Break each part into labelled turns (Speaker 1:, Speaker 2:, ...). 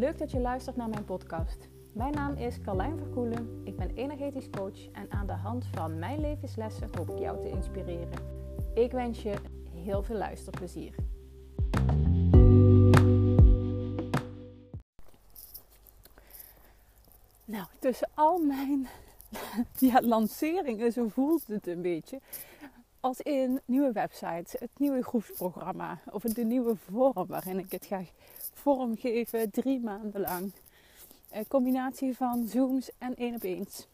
Speaker 1: Leuk dat je luistert naar mijn podcast. Mijn naam is Carlijn Verkoelen. Ik ben energetisch coach en aan de hand van mijn levenslessen hoop ik jou te inspireren. Ik wens je heel veel luisterplezier. Nou, tussen al mijn ja, lanceringen, zo voelt het een beetje. Als in nieuwe websites, het nieuwe groepsprogramma of de nieuwe vorm waarin ik het ga vormgeven, drie maanden lang. Een combinatie van Zooms en één op eens.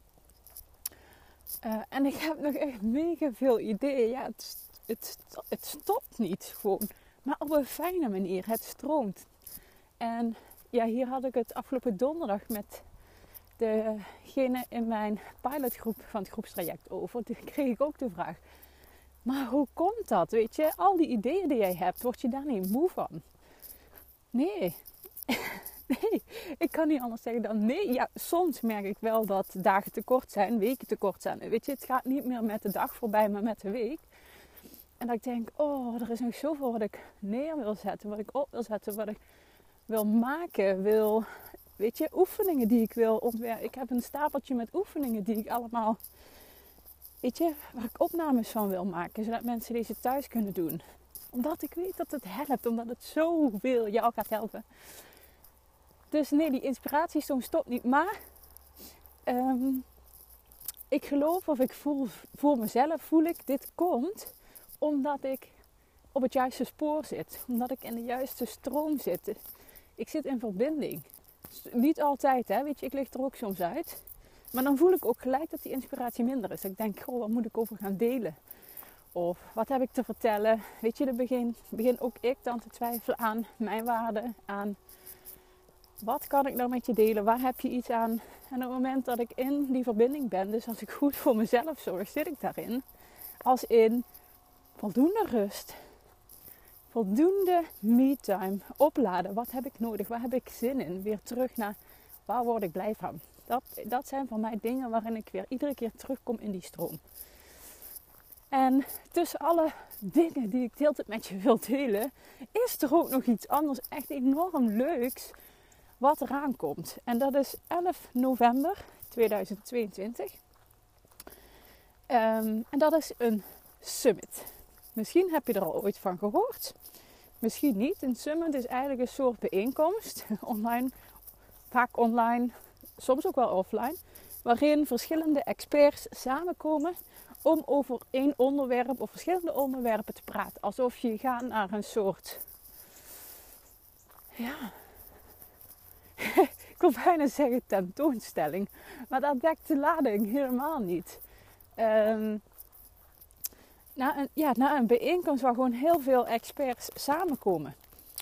Speaker 1: Uh, en ik heb nog echt mega veel ideeën. Ja, het, het, het stopt niet gewoon. Maar op een fijne manier. Het stroomt. En ja, hier had ik het afgelopen donderdag met degene in mijn pilotgroep van het groepstraject over. Toen kreeg ik ook de vraag. Maar hoe komt dat? Weet je, al die ideeën die jij hebt, word je daar niet moe van? Nee. nee, ik kan niet anders zeggen dan nee. Ja, soms merk ik wel dat dagen te kort zijn, weken te kort zijn. Weet je, het gaat niet meer met de dag voorbij, maar met de week. En dat ik denk, oh, er is nog zoveel wat ik neer wil zetten, wat ik op wil zetten, wat ik wil maken, wil, weet je, oefeningen die ik wil ontwerpen. Ik heb een stapeltje met oefeningen die ik allemaal, weet je, waar ik opnames van wil maken, zodat mensen deze thuis kunnen doen omdat ik weet dat het helpt. Omdat het zoveel jou gaat helpen. Dus nee, die inspiratiestroom stopt niet. Maar ehm, ik geloof of ik voel voor mezelf, voel ik, dit komt omdat ik op het juiste spoor zit. Omdat ik in de juiste stroom zit. Ik zit in verbinding. Niet altijd, hè. Weet je, ik lig er ook soms uit. Maar dan voel ik ook gelijk dat die inspiratie minder is. Ik denk, goh, wat moet ik over gaan delen? Of wat heb ik te vertellen? Weet je, dan begin, begin ook ik dan te twijfelen aan mijn waarden. Aan wat kan ik nou met je delen? Waar heb je iets aan? En op het moment dat ik in die verbinding ben, dus als ik goed voor mezelf zorg, zit ik daarin. Als in voldoende rust. Voldoende me-time. Opladen. Wat heb ik nodig? Waar heb ik zin in? Weer terug naar waar word ik blij van? Dat, dat zijn voor mij dingen waarin ik weer iedere keer terugkom in die stroom. En tussen alle dingen die ik de hele tijd met je wil delen, is er ook nog iets anders echt enorm leuks wat eraan komt. En dat is 11 november 2022. Ehm, en dat is een summit. Misschien heb je er al ooit van gehoord. Misschien niet. Een summit is eigenlijk een soort bijeenkomst. Online, vaak online, soms ook wel offline. Waarin verschillende experts samenkomen om over één onderwerp of verschillende onderwerpen te praten. Alsof je gaat naar een soort. Ja. ik wil bijna zeggen tentoonstelling. Maar dat dekt de lading helemaal niet. Um, na, een, ja, na een bijeenkomst waar gewoon heel veel experts samenkomen.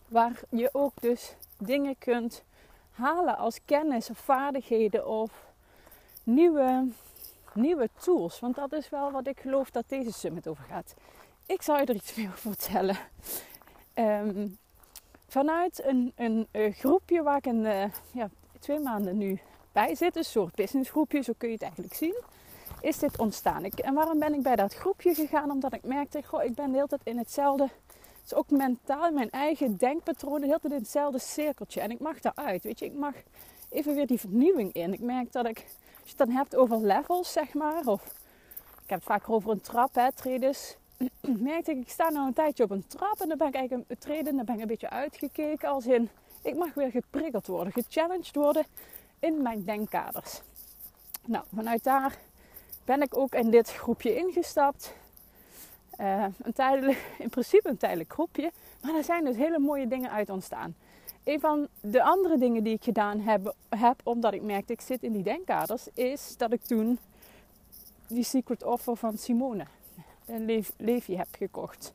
Speaker 1: Waar je ook dus dingen kunt halen als kennis of vaardigheden of nieuwe nieuwe tools. Want dat is wel wat ik geloof dat deze summit over gaat. Ik zal je er iets meer over vertellen. Ehm, vanuit een, een, groepje waar ik een, uh, ja, twee maanden nu bij zit, een soort businessgroepje, zo kun je het eigenlijk zien, is dit ontstaan. En waarom ben ik bij dat groepje gegaan? Omdat ik merkte, goh, ik ben de hele tijd in hetzelfde, het is ook mentaal, mijn eigen denkpatroon, de hele tijd in hetzelfde cirkeltje. En ik mag daaruit, weet je, ik mag even weer die vernieuwing in. Ik merk dat ik als je het dan hebt over levels, zeg maar, of ik heb het vaker over een trap, hè, traders. merkte ik, ik sta nou een tijdje op een trap en dan ben ik eigenlijk een treden, dan ben ik een beetje uitgekeken als in, ik mag weer geprikkeld worden, gechallenged worden in mijn denkkaders. Nou, vanuit daar ben ik ook in dit groepje ingestapt. Uh, een tijdelijk, in principe een tijdelijk groepje, maar er zijn dus hele mooie dingen uit ontstaan een van de andere dingen die ik gedaan heb, heb, omdat ik merkte ik zit in die denkkaders, is dat ik toen die Secret Offer van Simone, een leef, leefje, heb gekocht.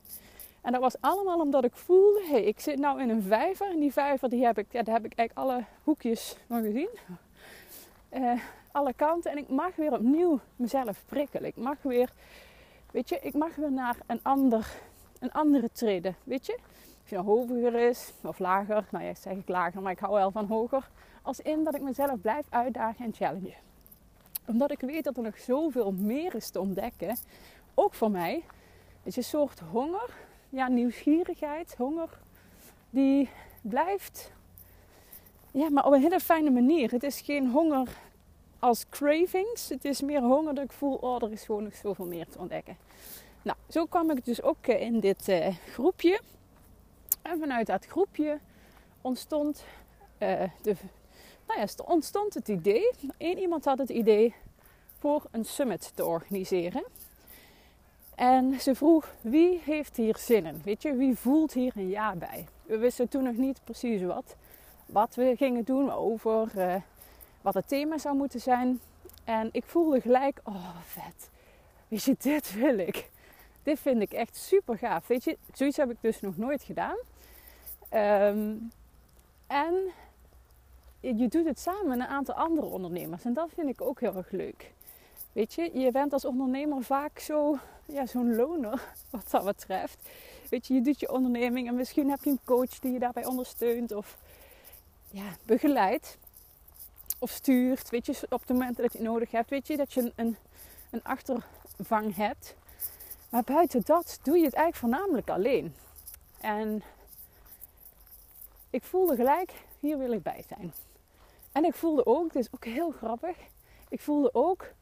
Speaker 1: En dat was allemaal omdat ik voelde, hey, ik zit nou in een vijver. En die vijver die heb ik, ja, daar heb ik eigenlijk alle hoekjes van gezien. Uh, alle kanten. En ik mag weer opnieuw mezelf prikkelen. Ik mag weer, weet je, ik mag weer naar een, ander, een andere treden. Weet je, je hoger is of lager. Nou ja, zeg ik lager, maar ik hou wel van hoger. Als in dat ik mezelf blijf uitdagen en challengen. Omdat ik weet dat er nog zoveel meer is te ontdekken. Ook voor mij. is een soort honger. Ja, nieuwsgierigheid, honger. Die blijft Ja, maar op een hele fijne manier. Het is geen honger als cravings. Het is meer honger dat ik voel, oh, er is gewoon nog zoveel meer te ontdekken. Nou, zo kwam ik dus ook eh, in dit uh, groepje. En vanuit dat groepje ontstond, uh, de, nou ja, ontstond het idee. Eén iemand had het idee voor een summit te organiseren. En ze vroeg, wie heeft hier zin in? Weet je, wie voelt hier een ja bij? We wisten toen nog niet precies wat. Wat we gingen doen, over uh, wat het thema zou moeten zijn. En ik voelde gelijk, oh vet. Weet je, dit wil ik. Dit vind ik echt super gaaf. Weet je, zoiets heb ik dus nog nooit gedaan. Um, en je doet het samen met een aantal andere ondernemers. En dat vind ik ook heel erg leuk. Weet je, je bent als ondernemer vaak zo, ja, zo'n loner wat dat betreft. Weet je, je doet je onderneming en misschien heb je een coach die je daarbij ondersteunt of ja, begeleidt. Of stuurt, weet je, op de momenten dat je nodig hebt. Weet je, dat je een, een achtervang hebt. Maar buiten dat doe je het eigenlijk voornamelijk alleen. En ik voelde gelijk, hier wil ik bij zijn. En ik voelde ook, het is ook heel grappig, ik voelde ook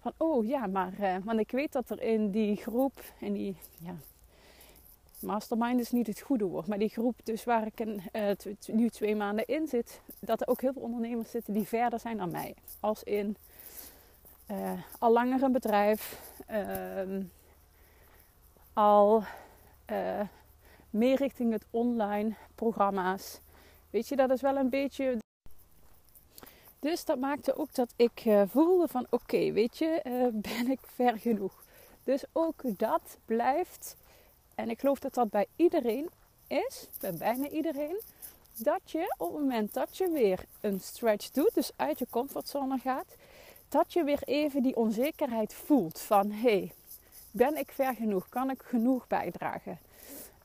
Speaker 1: van, oh ja, maar, uh, want ik weet dat er in die groep, in die, ja, mastermind is niet het goede woord, maar die groep dus waar ik uh, nu twee maanden in zit, dat er ook heel veel ondernemers zitten die verder zijn dan mij. Als in uh, al langer een bedrijf, al meer richting het online programma's. Weet je, dat is wel een beetje. Dus dat maakte ook dat ik uh, voelde van oké, weet je, uh, ben ik ver genoeg. Dus ook dat blijft, en ik geloof dat dat bij iedereen is, bij bijna iedereen, dat je op het moment dat je weer een stretch doet, dus uit je comfortzone gaat, dat je weer even die onzekerheid voelt van hé, hey, ben ik ver genoeg? Kan ik genoeg bijdragen?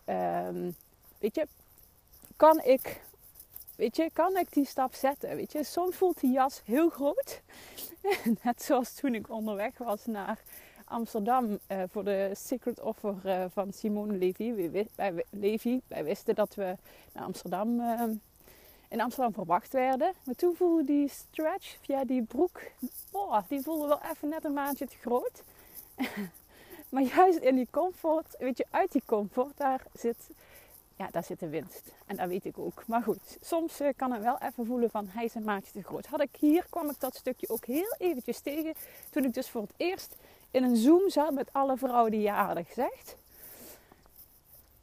Speaker 1: Um, weet je, kan ik, weet je, kan ik die stap zetten? Weet je, soms voelt die jas heel groot. Net zoals toen ik onderweg was naar Amsterdam uh, voor de Secret Offer uh, van Simone Levy. Wij, wij, wisten dat we naar Amsterdam, uh, in Amsterdam verwacht werden. Maar toen voelde die stretch via die broek, oh, die voelde wel even net een maandje te groot. Maar juist in die comfort, weet je, uit die comfort, daar zit, ja, daar zit de winst. En dat weet ik ook. Maar goed, soms uh, kan het wel even voelen van hij is een maatje te groot. Had ik hier, kwam ik dat stukje ook heel eventjes tegen. Toen ik dus voor het eerst in een Zoom zat met alle vrouwen die ja hadden gezegd.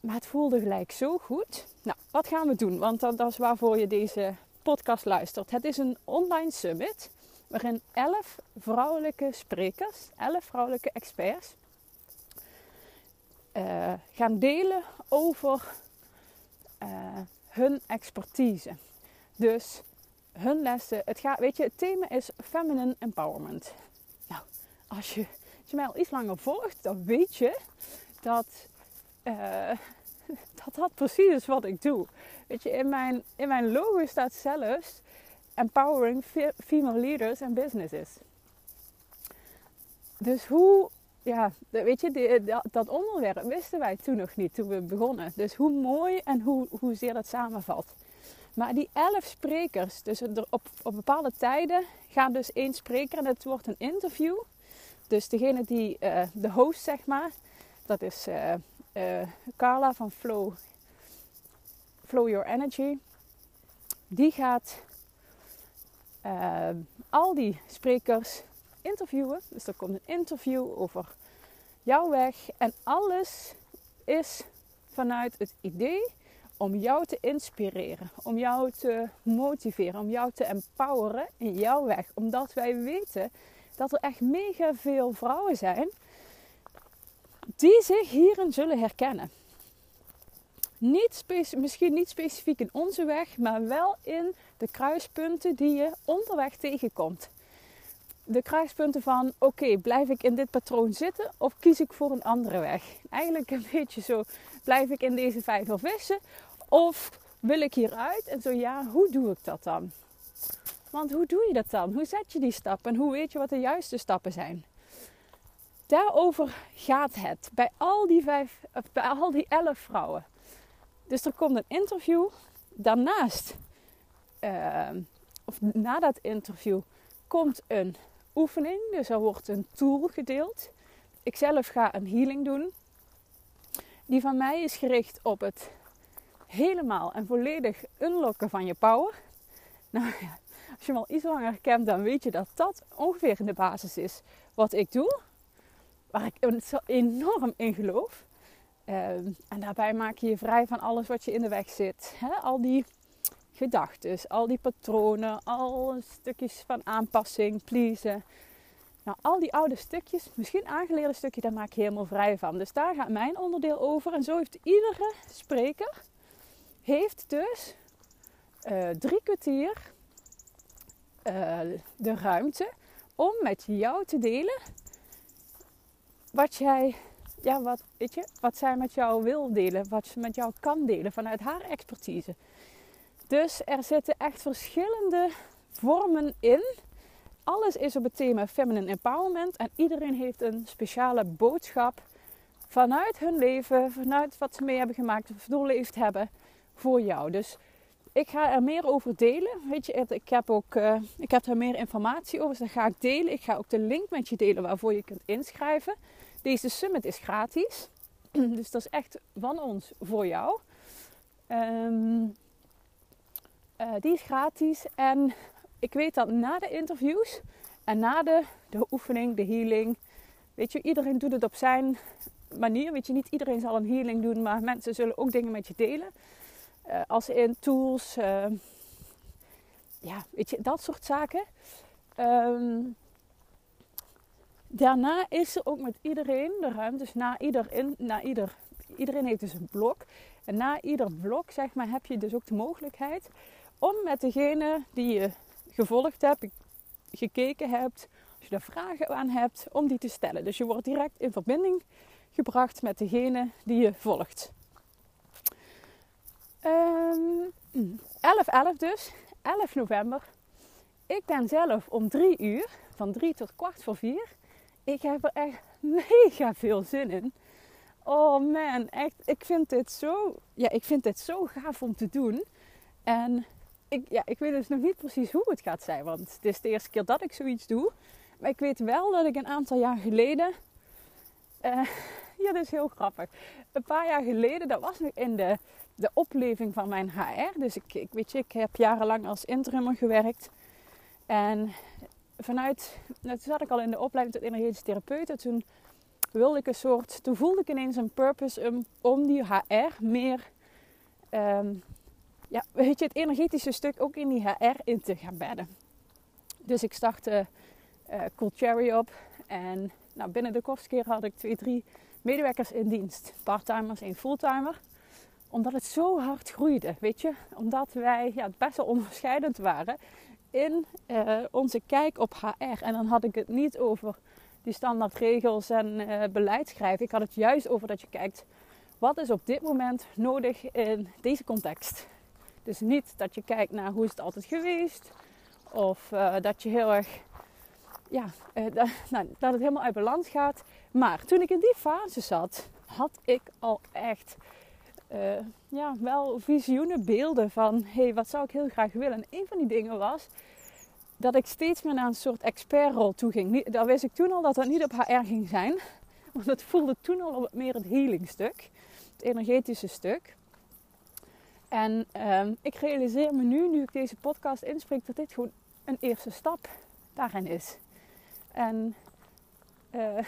Speaker 1: Maar het voelde gelijk zo goed. Nou, wat gaan we doen? Want dat, dat is waarvoor je deze podcast luistert. Het is een online summit waarin 11 vrouwelijke sprekers, 11 vrouwelijke experts uh, gaan delen over uh, hun expertise. Dus hun lessen. Het gaat, weet je, het thema is feminine empowerment. Nou, als je, als mij al iets langer volgt, dan weet je dat, uh, dat dat precies is wat ik doe. Weet je, in mijn, in mijn logo staat zelfs empowering female leaders and businesses. Dus hoe ja, weet je, dat, onderwerp wisten wij toen nog niet, toen we begonnen. Dus hoe mooi en hoe, hoezeer dat samenvalt. Maar die elf sprekers, dus er op, op bepaalde tijden gaat dus één spreker en het wordt een interview. Dus degene die, uh, de host zeg maar, dat is uh, Carla van Flow, Flow Your Energy. Die gaat al die sprekers interviewen. Dus er komt een interview over jouw weg. En alles is vanuit het idee om jou te inspireren, om jou te motiveren, om jou te empoweren in jouw weg. Omdat wij weten dat er echt mega veel vrouwen zijn die zich hierin zullen herkennen. Niet misschien niet specifiek in onze weg, maar wel in de kruispunten die je onderweg tegenkomt de kruispunten van: oké, blijf ik in dit patroon zitten of kies ik voor een andere weg? Eigenlijk een beetje zo: blijf ik in deze vijver vissen of wil ik hieruit? En zo ja, hoe doe ik dat dan? Want hoe doe je dat dan? Hoe zet je die stappen en hoe weet je wat de juiste stappen zijn? Daarover gaat het bij al die vijf, bij al die elf vrouwen. Dus er komt een interview. Daarnaast ehm, of na dat interview komt een oefening. Dus er wordt een tool gedeeld. Ik zelf ga een healing doen. Die van mij is gericht op het helemaal en volledig unlocken van je power. Nou ja, als je me al iets langer kent, dan weet je dat dat ongeveer de basis is wat ik doe. Waar ik enorm in geloof. Ehm, en daarbij maak je je vrij van alles wat je in de weg zit. al die gedachten, al die patronen, al stukjes van aanpassing, pleasen. Nou, al die oude stukjes, misschien aangeleerde stukje, daar maak je helemaal vrij van. Dus daar gaat mijn onderdeel over. En zo heeft iedere spreker heeft dus uh, drie kwartier uh, de ruimte om met jou te delen wat jij, ja, wat, weet je, wat zij met jou wil delen, wat ze met jou kan delen vanuit haar expertise. Dus er zitten echt verschillende vormen in. Alles is op het thema feminine empowerment en iedereen heeft een speciale boodschap vanuit hun leven, vanuit wat ze mee hebben gemaakt of doorleefd hebben voor jou. Dus ik ga er meer over delen. Weet je, ik heb, ook, uh, ik heb er meer informatie over, dus dat ga ik delen. Ik ga ook de link met je delen waarvoor je kunt inschrijven. Deze summit is gratis, dus dat is echt van ons voor jou. Ehm, eh, die is gratis en ik weet dat na de interviews en na de, de oefening, de healing, weet je, iedereen doet het op zijn manier. Weet je, niet iedereen zal een healing doen, maar mensen zullen ook dingen met je delen. Uh, als in tools, uh, ja, weet je, dat soort zaken. Um, daarna is er ook met iedereen de ruimte. Dus na ieder, in, na ieder, iedereen heeft dus een blok. En na ieder blok, zeg maar, heb je dus ook de mogelijkheid om met degene die je gevolgd hebt, gekeken hebt, als je daar vragen aan hebt, om die te stellen. Dus je wordt direct in verbinding gebracht met degene die je volgt. 11-11 um, dus, 11 november. Ik ben zelf om 3 uur, van 3 tot kwart voor 4. Ik heb er echt mega veel zin in. Oh man, echt, ik vind dit zo, ja, ik vind dit zo gaaf om te doen. En ik, ja, ik weet dus nog niet precies hoe het gaat zijn, want het is de eerste keer dat ik zoiets doe. Maar ik weet wel dat ik een aantal jaar geleden, uh, ja, dat is heel grappig. Een paar jaar geleden, dat was nog in de de opleving van mijn HR. Dus ik, ik, weet je, ik heb jarenlang als interimmer gewerkt. En vanuit, nou, toen zat ik al in de opleiding tot energetisch therapeut. En toen wilde ik een soort, toen voelde ik ineens een purpose om, om die HR meer, ehm, ja, weet je, het energetische stuk ook in die HR in te gaan bedden. Dus ik startte uh, Cool Cherry op. En nou, binnen de kortste had ik twee, drie medewerkers in dienst. Parttimers en fulltimer omdat het zo hard groeide, weet je. Omdat wij ja, best wel onderscheidend waren in uh, onze kijk op HR. En dan had ik het niet over die standaardregels en uh, beleid schrijven. Ik had het juist over dat je kijkt, wat is op dit moment nodig in deze context. Dus niet dat je kijkt naar hoe is het altijd geweest. Of uh, dat je heel erg, ja, dat, nou, dat het helemaal uit balans gaat. Maar toen ik in die fase zat, had ik al echt uh, ja, wel visioenen, beelden van hé, hey, wat zou ik heel graag willen. En een van die dingen was dat ik steeds meer naar een soort expertrol toe ging. Daar wist ik toen al dat dat niet op HR ging zijn. Want het voelde toen al meer het healingstuk. Het energetische stuk. En uh, ik realiseer me nu, nu ik deze podcast inspreek, dat dit gewoon een eerste stap daarin is. En uh,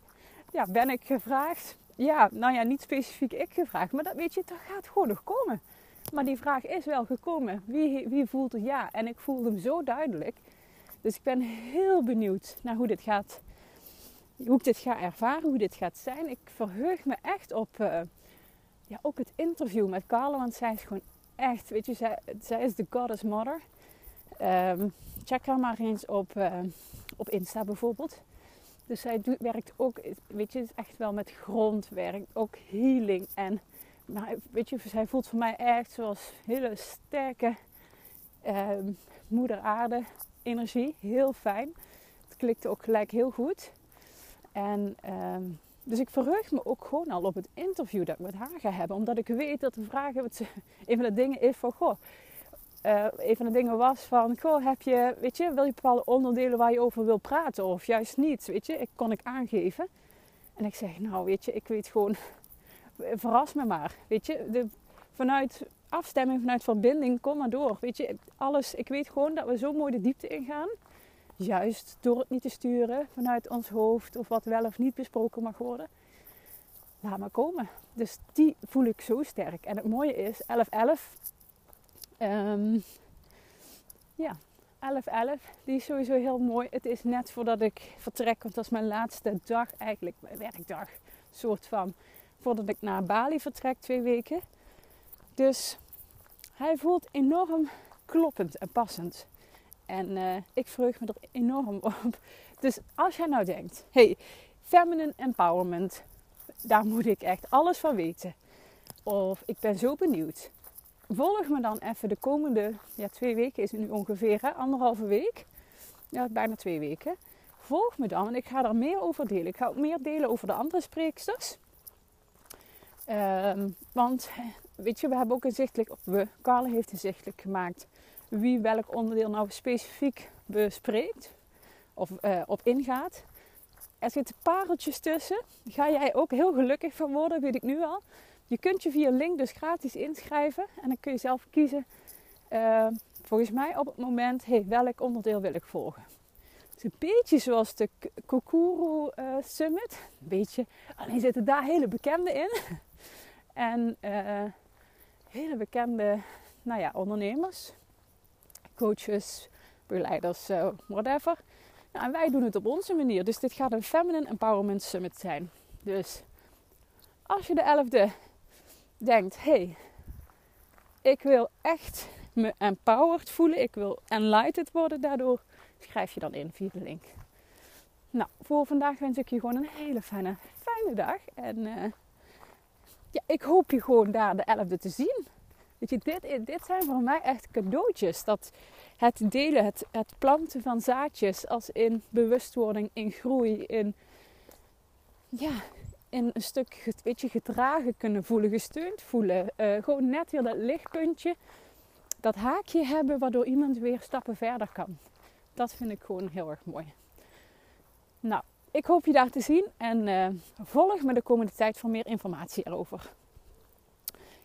Speaker 1: ja, ben ik gevraagd ja, nou ja, niet specifiek ik gevraagd, maar dat weet je, dat gaat gewoon nog komen. Maar die vraag is wel gekomen. Wie, wie voelt er ja? En ik voelde hem zo duidelijk. Dus ik ben heel benieuwd naar hoe dit gaat. Hoe ik dit ga ervaren, hoe dit gaat zijn. Ik verheug me echt op uh, ja, ook het interview met Carla. Want zij is gewoon echt, weet je, zij, zij is de goddess mother. Um, check haar maar eens op, uh, op Insta bijvoorbeeld. Dus zij doet, werkt ook, weet je, echt wel met grondwerk, ook healing. En maar, weet je, zij voelt voor mij echt zoals hele sterke eh, moeder aarde energie. Heel fijn. Het klikte ook gelijk heel goed. En ehm, dus ik verheug me ook gewoon al op het interview dat ik met haar ga hebben. Omdat ik weet dat de vragen, een van de dingen is van, goh, uh, een van de dingen was van, goh, heb je, weet je, wil je bepaalde onderdelen waar je over wil praten of juist niet, weet je, ik kon ik aangeven. En ik zeg, nou, weet je, ik weet gewoon, verras me maar, weet je, vanuit afstemming, vanuit verbinding, kom maar door, weet je, alles, ik weet gewoon dat we zo mooi de diepte ingaan, juist door het niet te sturen vanuit ons hoofd of wat wel of niet besproken mag worden. Laat maar komen. Dus die voel ik zo sterk. En het mooie is, 11-11 Um, ja, 11-11. Die is sowieso heel mooi. Het is net voordat ik vertrek, want dat is mijn laatste dag, eigenlijk mijn werkdag, soort van. Voordat ik naar Bali vertrek, twee weken. Dus hij voelt enorm kloppend en passend. En uh, ik verheug me er enorm op. Dus als jij nou denkt, hey, feminine empowerment, daar moet ik echt alles van weten. Of ik ben zo benieuwd volg me dan even de komende ja, twee weken is het nu ongeveer, hè, anderhalve week. Ja, bijna twee weken. Volg me dan en ik ga er meer over delen. Ik ga ook meer delen over de andere spreeksters. Um, want weet je, we hebben ook inzichtelijk, we, Carla heeft inzichtelijk gemaakt wie welk onderdeel nou specifiek bespreekt of uh, op ingaat. Er zitten pareltjes tussen. Ga jij ook heel gelukkig van worden, weet ik nu al. Je kunt je via link dus gratis inschrijven en dan kun je zelf kiezen, uh, volgens mij op het moment, hey, welk onderdeel wil ik volgen. Het is een beetje zoals de Kokuru uh, Summit. Een beetje, alleen zitten daar hele bekende in. en hele bekende nou ja, ondernemers, coaches, begeleiders, whatever. Nou, en wij doen het op onze manier. Dus dit gaat een Feminine Empowerment Summit zijn. Dus als je de 11e denkt: hé, hey, ik wil echt me empowered voelen, ik wil enlightened worden daardoor, schrijf je dan in via de link. Nou, voor vandaag wens ik je gewoon een hele fijne, fijne dag. En uh, ja, ik hoop je gewoon daar de 11e te zien. Je, dit, dit zijn voor mij echt cadeautjes. Dat het delen, het, planten van zaadjes als in bewustwording, in groei, in ja, in een stuk weet je, gedragen kunnen voelen, gesteund voelen. Uh, gewoon net weer dat lichtpuntje, dat haakje hebben waardoor iemand weer stappen verder kan. Dat vind ik gewoon heel erg mooi. Nou, ik hoop je daar te zien en uh, volg me de komende tijd voor meer informatie erover.